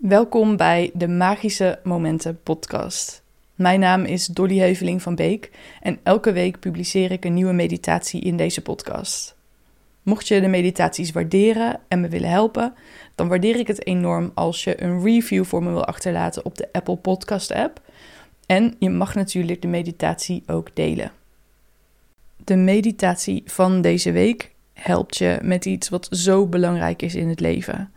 Welkom bij de Magische Momenten podcast. Mijn naam is Dolly Heuveling van Beek en elke week publiceer ik een nieuwe meditatie in deze podcast. Mocht je de meditaties waarderen en me willen helpen, dan waardeer ik het enorm als je een review voor me wil achterlaten op de Apple Podcast app. En je mag natuurlijk de meditatie ook delen. De meditatie van deze week helpt je met iets wat zo belangrijk is in het leven.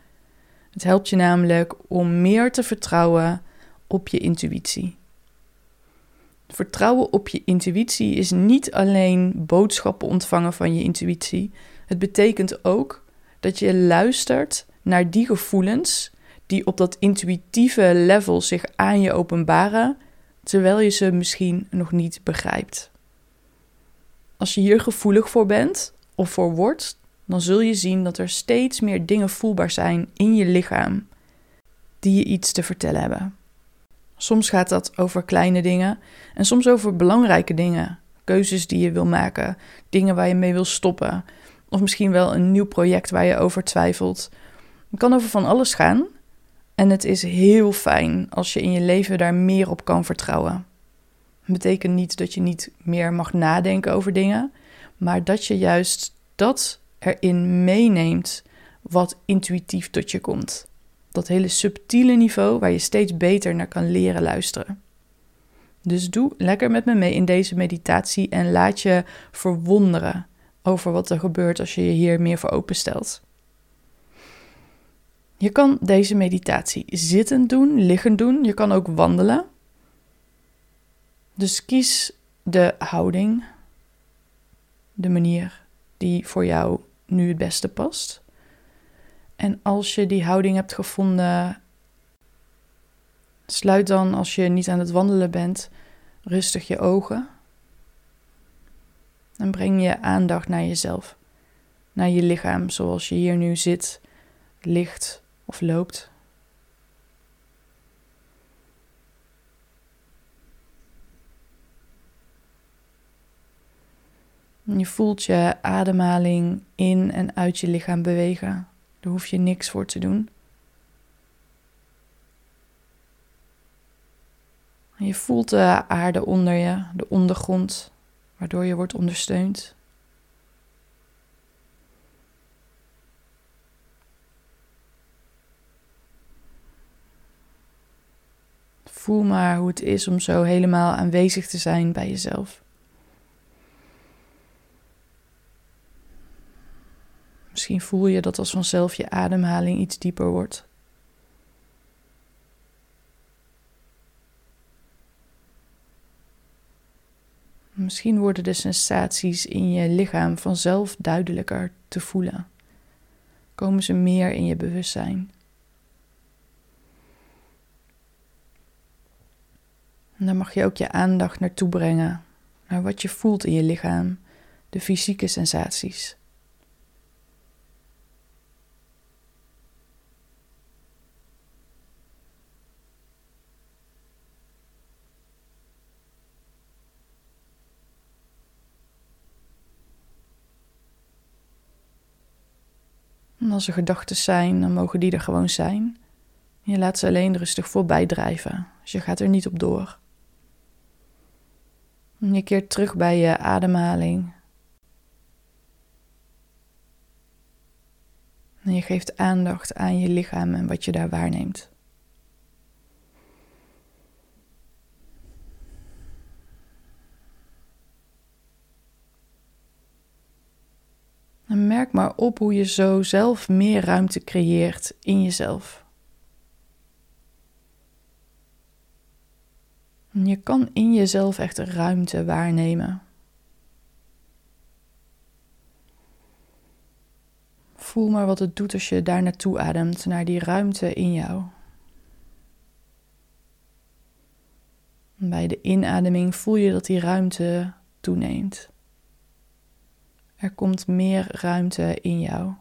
Het helpt je namelijk om meer te vertrouwen op je intuïtie. Vertrouwen op je intuïtie is niet alleen boodschappen ontvangen van je intuïtie. Het betekent ook dat je luistert naar die gevoelens die op dat intuïtieve level zich aan je openbaren, terwijl je ze misschien nog niet begrijpt. Als je hier gevoelig voor bent of voor wordt, dan zul je zien dat er steeds meer dingen voelbaar zijn in je lichaam die je iets te vertellen hebben. Soms gaat dat over kleine dingen en soms over belangrijke dingen. Keuzes die je wil maken, dingen waar je mee wil stoppen, of misschien wel een nieuw project waar je over twijfelt. Het kan over van alles gaan en het is heel fijn als je in je leven daar meer op kan vertrouwen. Het betekent niet dat je niet meer mag nadenken over dingen, maar dat je juist dat erin meeneemt wat intuïtief tot je komt. Dat hele subtiele niveau waar je steeds beter naar kan leren luisteren. Dus doe lekker met me mee in deze meditatie en laat je verwonderen over wat er gebeurt als je je hier meer voor openstelt. Je kan deze meditatie zittend doen, liggend doen, je kan ook wandelen. Dus kies de houding, de manier die voor jou nu het beste past. En als je die houding hebt gevonden, sluit dan als je niet aan het wandelen bent, rustig je ogen. En breng je aandacht naar jezelf, naar je lichaam zoals je hier nu zit, ligt of loopt. Je voelt je ademhaling in en uit je lichaam bewegen. Daar hoef je niks voor te doen. Je voelt de aarde onder je, de ondergrond, waardoor je wordt ondersteund. Voel maar hoe het is om zo helemaal aanwezig te zijn bij jezelf. Misschien voel je dat als vanzelf je ademhaling iets dieper wordt. Misschien worden de sensaties in je lichaam vanzelf duidelijker te voelen. Komen ze meer in je bewustzijn. En dan mag je ook je aandacht naartoe brengen, naar wat je voelt in je lichaam, de fysieke sensaties. Als er gedachten zijn, dan mogen die er gewoon zijn. Je laat ze alleen rustig voorbij drijven, dus je gaat er niet op door. Je keert terug bij je ademhaling. En je geeft aandacht aan je lichaam en wat je daar waarneemt. En merk maar op hoe je zo zelf meer ruimte creëert in jezelf. Je kan in jezelf echt ruimte waarnemen. Voel maar wat het doet als je daar naartoe ademt, naar die ruimte in jou. Bij de inademing voel je dat die ruimte toeneemt. Er komt meer ruimte in jou.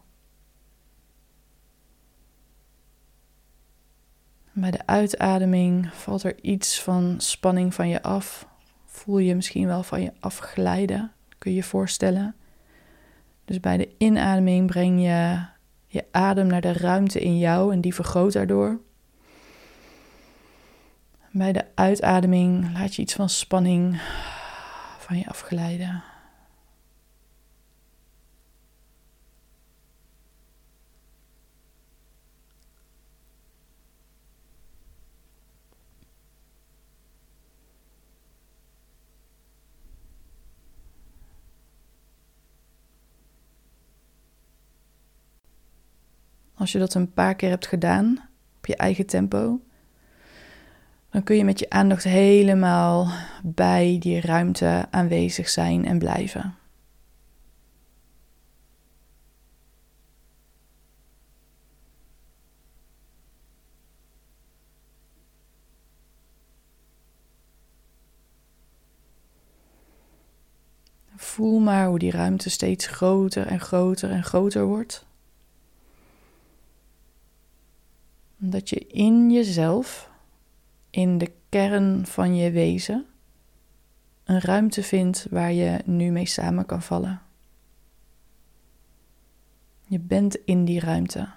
Bij de uitademing valt er iets van spanning van je af. Voel je misschien wel van je afglijden, kun je je voorstellen. Dus bij de inademing breng je je adem naar de ruimte in jou en die vergroot daardoor. Bij de uitademing laat je iets van spanning van je afglijden. Als je dat een paar keer hebt gedaan op je eigen tempo, dan kun je met je aandacht helemaal bij die ruimte aanwezig zijn en blijven. Voel maar hoe die ruimte steeds groter en groter en groter wordt. Dat je in jezelf, in de kern van je wezen, een ruimte vindt waar je nu mee samen kan vallen. Je bent in die ruimte.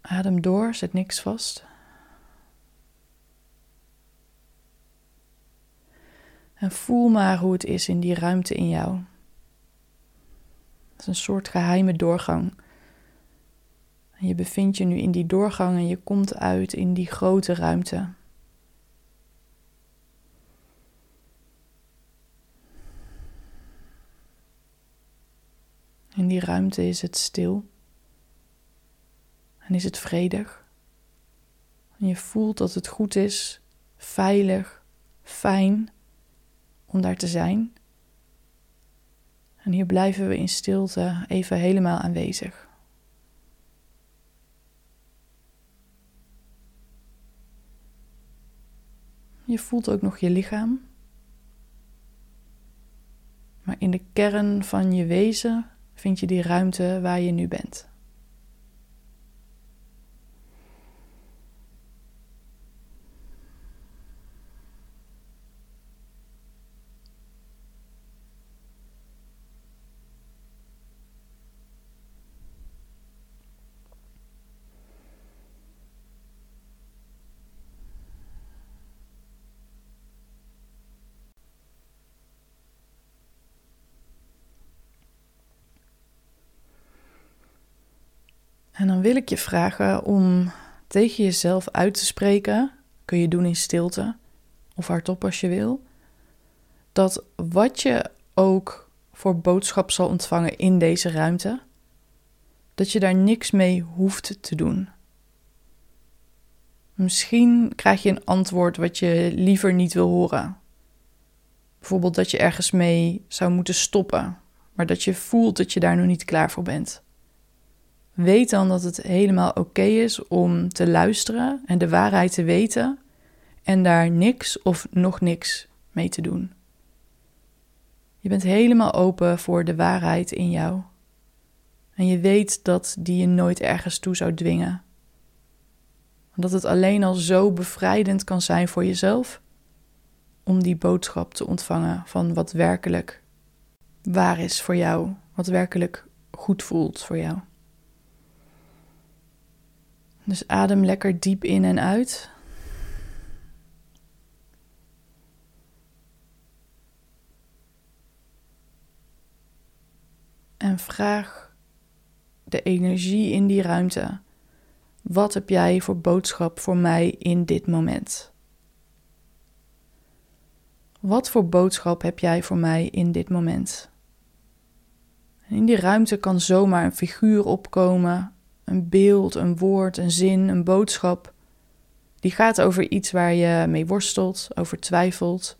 Adem door, zet niks vast. En voel maar hoe het is in die ruimte in jou. Een soort geheime doorgang. En je bevindt je nu in die doorgang en je komt uit in die grote ruimte. In die ruimte is het stil en is het vredig. En je voelt dat het goed is, veilig, fijn om daar te zijn. En hier blijven we in stilte even helemaal aanwezig. Je voelt ook nog je lichaam. Maar in de kern van je wezen vind je die ruimte waar je nu bent. En dan wil ik je vragen om tegen jezelf uit te spreken, kun je doen in stilte of hardop als je wil, dat wat je ook voor boodschap zal ontvangen in deze ruimte, dat je daar niks mee hoeft te doen. Misschien krijg je een antwoord wat je liever niet wil horen. Bijvoorbeeld dat je ergens mee zou moeten stoppen, maar dat je voelt dat je daar nog niet klaar voor bent. Weet dan dat het helemaal oké is om te luisteren en de waarheid te weten en daar niks of nog niks mee te doen. Je bent helemaal open voor de waarheid in jou. En je weet dat die je nooit ergens toe zou dwingen. Dat het alleen al zo bevrijdend kan zijn voor jezelf om die boodschap te ontvangen van wat werkelijk waar is voor jou, wat werkelijk goed voelt voor jou. Dus adem lekker diep in en uit. En vraag de energie in die ruimte. Wat heb jij voor boodschap voor mij in dit moment? Wat voor boodschap heb jij voor mij in dit moment? in die ruimte kan zomaar een figuur opkomen, een beeld, een woord, een zin, een boodschap. Die gaat over iets waar je mee worstelt, over twijfelt.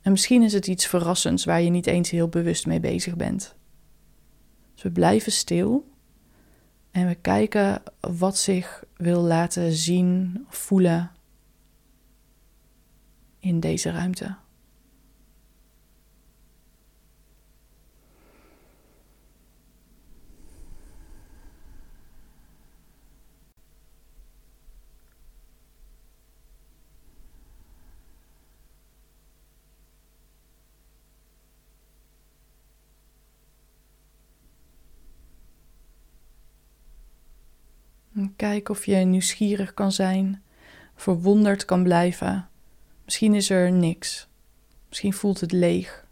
En misschien is het iets verrassends waar je niet eens heel bewust mee bezig bent. Dus we blijven stil en we kijken wat zich wil laten zien, voelen in deze ruimte. Kijk of je nieuwsgierig kan zijn, verwonderd kan blijven. Misschien is er niks. Misschien voelt het leeg.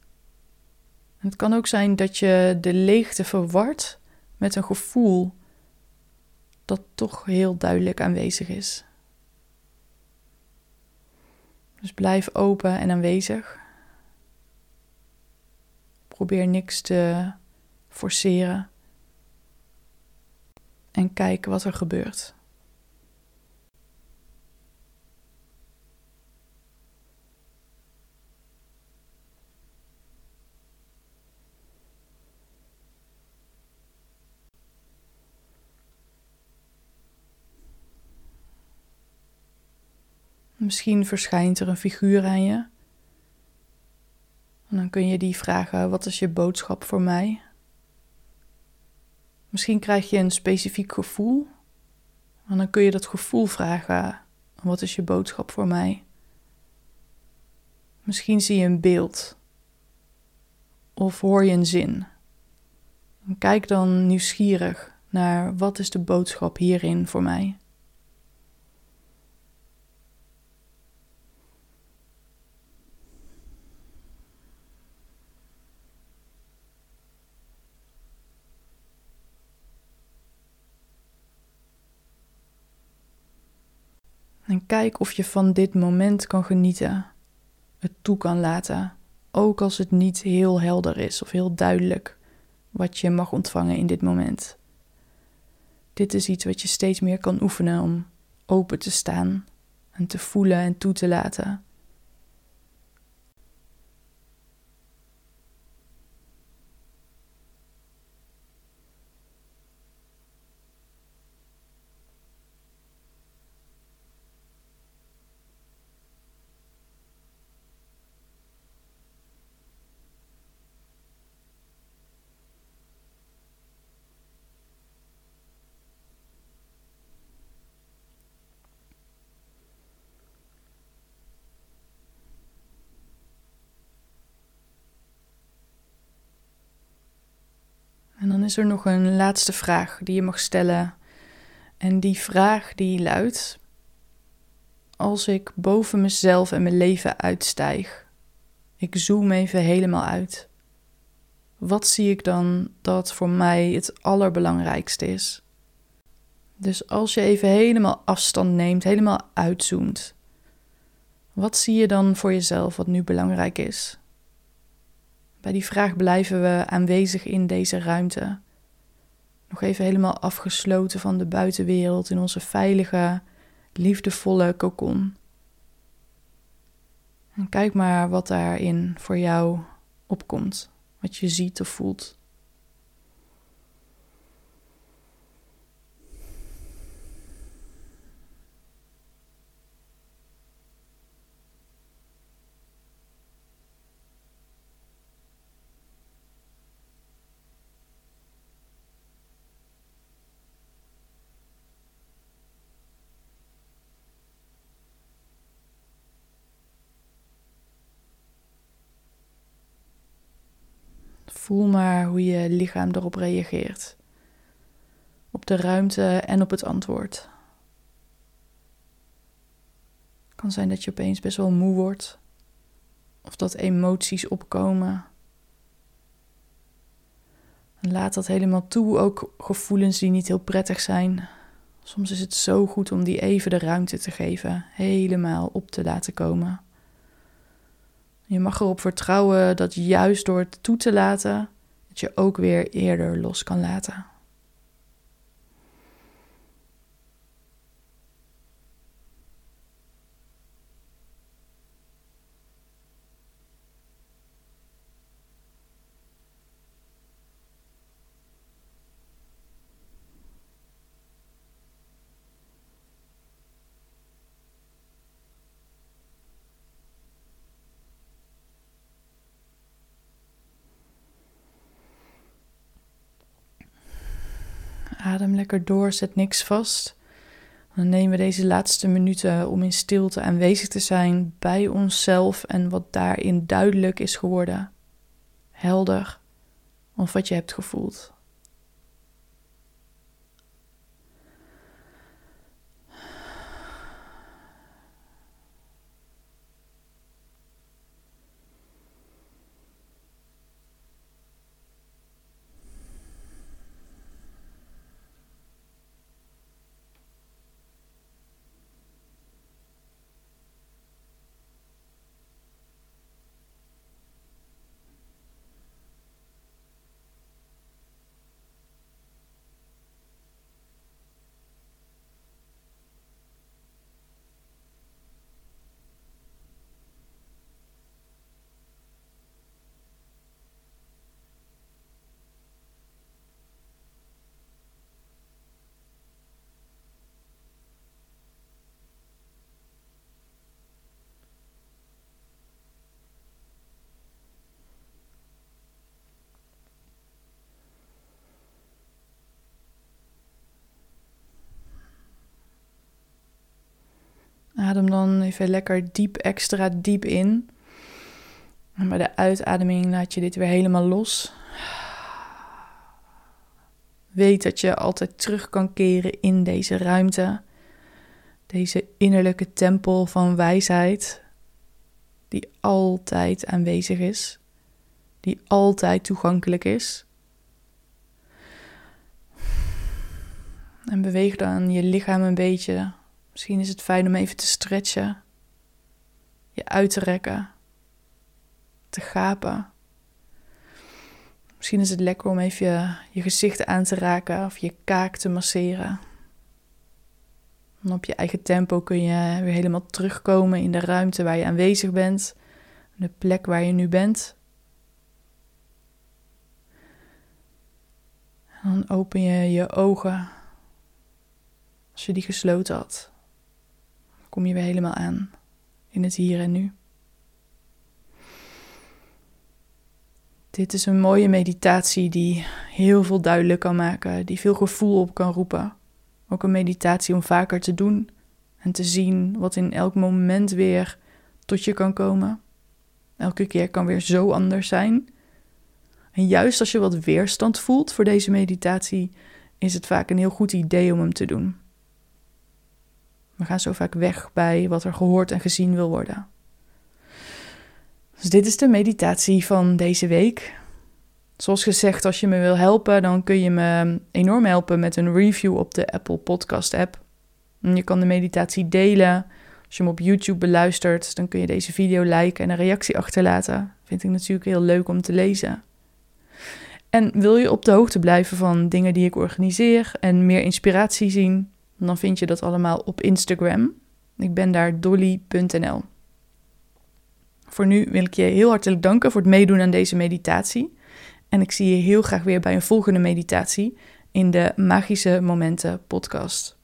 het kan ook zijn dat je de leegte verwart met een gevoel dat toch heel duidelijk aanwezig is. Dus blijf open en aanwezig. Probeer niks te forceren. En kijk wat er gebeurt. Misschien verschijnt er een figuur aan je. En dan kun je die vragen: wat is je boodschap voor mij? Misschien krijg je een specifiek gevoel. En dan kun je dat gevoel vragen: wat is je boodschap voor mij? Misschien zie je een beeld of hoor je een zin. Kijk dan nieuwsgierig naar wat is de boodschap hierin voor mij. En kijk of je van dit moment kan genieten, het toe kan laten, ook als het niet heel helder is of heel duidelijk wat je mag ontvangen in dit moment. Dit is iets wat je steeds meer kan oefenen om open te staan en te voelen en toe te laten. Is er nog een laatste vraag die je mag stellen. En die vraag die luidt: Als ik boven mezelf en mijn leven uitstijg, ik zoom even helemaal uit. Wat zie ik dan dat voor mij het allerbelangrijkste is? Dus als je even helemaal afstand neemt, helemaal uitzoomt, wat zie je dan voor jezelf wat nu belangrijk is? Bij die vraag blijven we aanwezig in deze ruimte. Nog even helemaal afgesloten van de buitenwereld in onze veilige, liefdevolle kokon. En kijk maar wat daarin voor jou opkomt, wat je ziet of voelt. Voel maar hoe je lichaam erop reageert. Op de ruimte en op het antwoord. Het kan zijn dat je opeens best wel moe wordt. Of dat emoties opkomen. laat dat helemaal toe, ook gevoelens die niet heel prettig zijn. Soms is het zo goed om die even de ruimte te geven, helemaal op te laten komen. Je mag erop vertrouwen dat juist door het toe te laten, dat je ook weer eerder los kan laten. Adem lekker door, zet niks vast. Dan nemen we deze laatste minuten om in stilte aanwezig te zijn bij onszelf en wat daarin duidelijk is geworden. Helder, of wat je hebt gevoeld. Adem dan even lekker diep, extra diep in. En bij de uitademing laat je dit weer helemaal los. Weet dat je altijd terug kan keren in deze ruimte. Deze innerlijke tempel van wijsheid, die altijd aanwezig is, die altijd toegankelijk is. En beweeg dan je lichaam een beetje. Misschien is het fijn om even te stretchen, je uit te rekken, te gapen. Misschien is het lekker om even je, gezicht aan te raken of je kaak te masseren. En op je eigen tempo kun je weer helemaal terugkomen in de ruimte waar je aanwezig bent, de plek waar je nu bent. En dan open je je ogen als je die gesloten had. Kom je weer helemaal aan in het hier en nu. Dit is een mooie meditatie die heel veel duidelijk kan maken, die veel gevoel op kan roepen. Ook een meditatie om vaker te doen en te zien wat in elk moment weer tot je kan komen. Elke keer kan weer zo anders zijn. En juist als je wat weerstand voelt voor deze meditatie, is het vaak een heel goed idee om hem te doen. We gaan zo vaak weg bij wat er gehoord en gezien wil worden. Dus dit is de meditatie van deze week. Zoals gezegd, als je me wil helpen, dan kun je me enorm helpen met een review op de Apple Podcast app. Je kan de meditatie delen. Als je hem op YouTube beluistert, dan kun je deze video liken en een reactie achterlaten. Vind ik natuurlijk heel leuk om te lezen. En wil je op de hoogte blijven van dingen die ik organiseer en meer inspiratie zien, dan vind je dat allemaal op Instagram. Ik ben daar dolly.nl. Voor nu wil ik je heel hartelijk danken voor het meedoen aan deze meditatie. En ik zie je heel graag weer bij een volgende meditatie in de Magische Momenten podcast.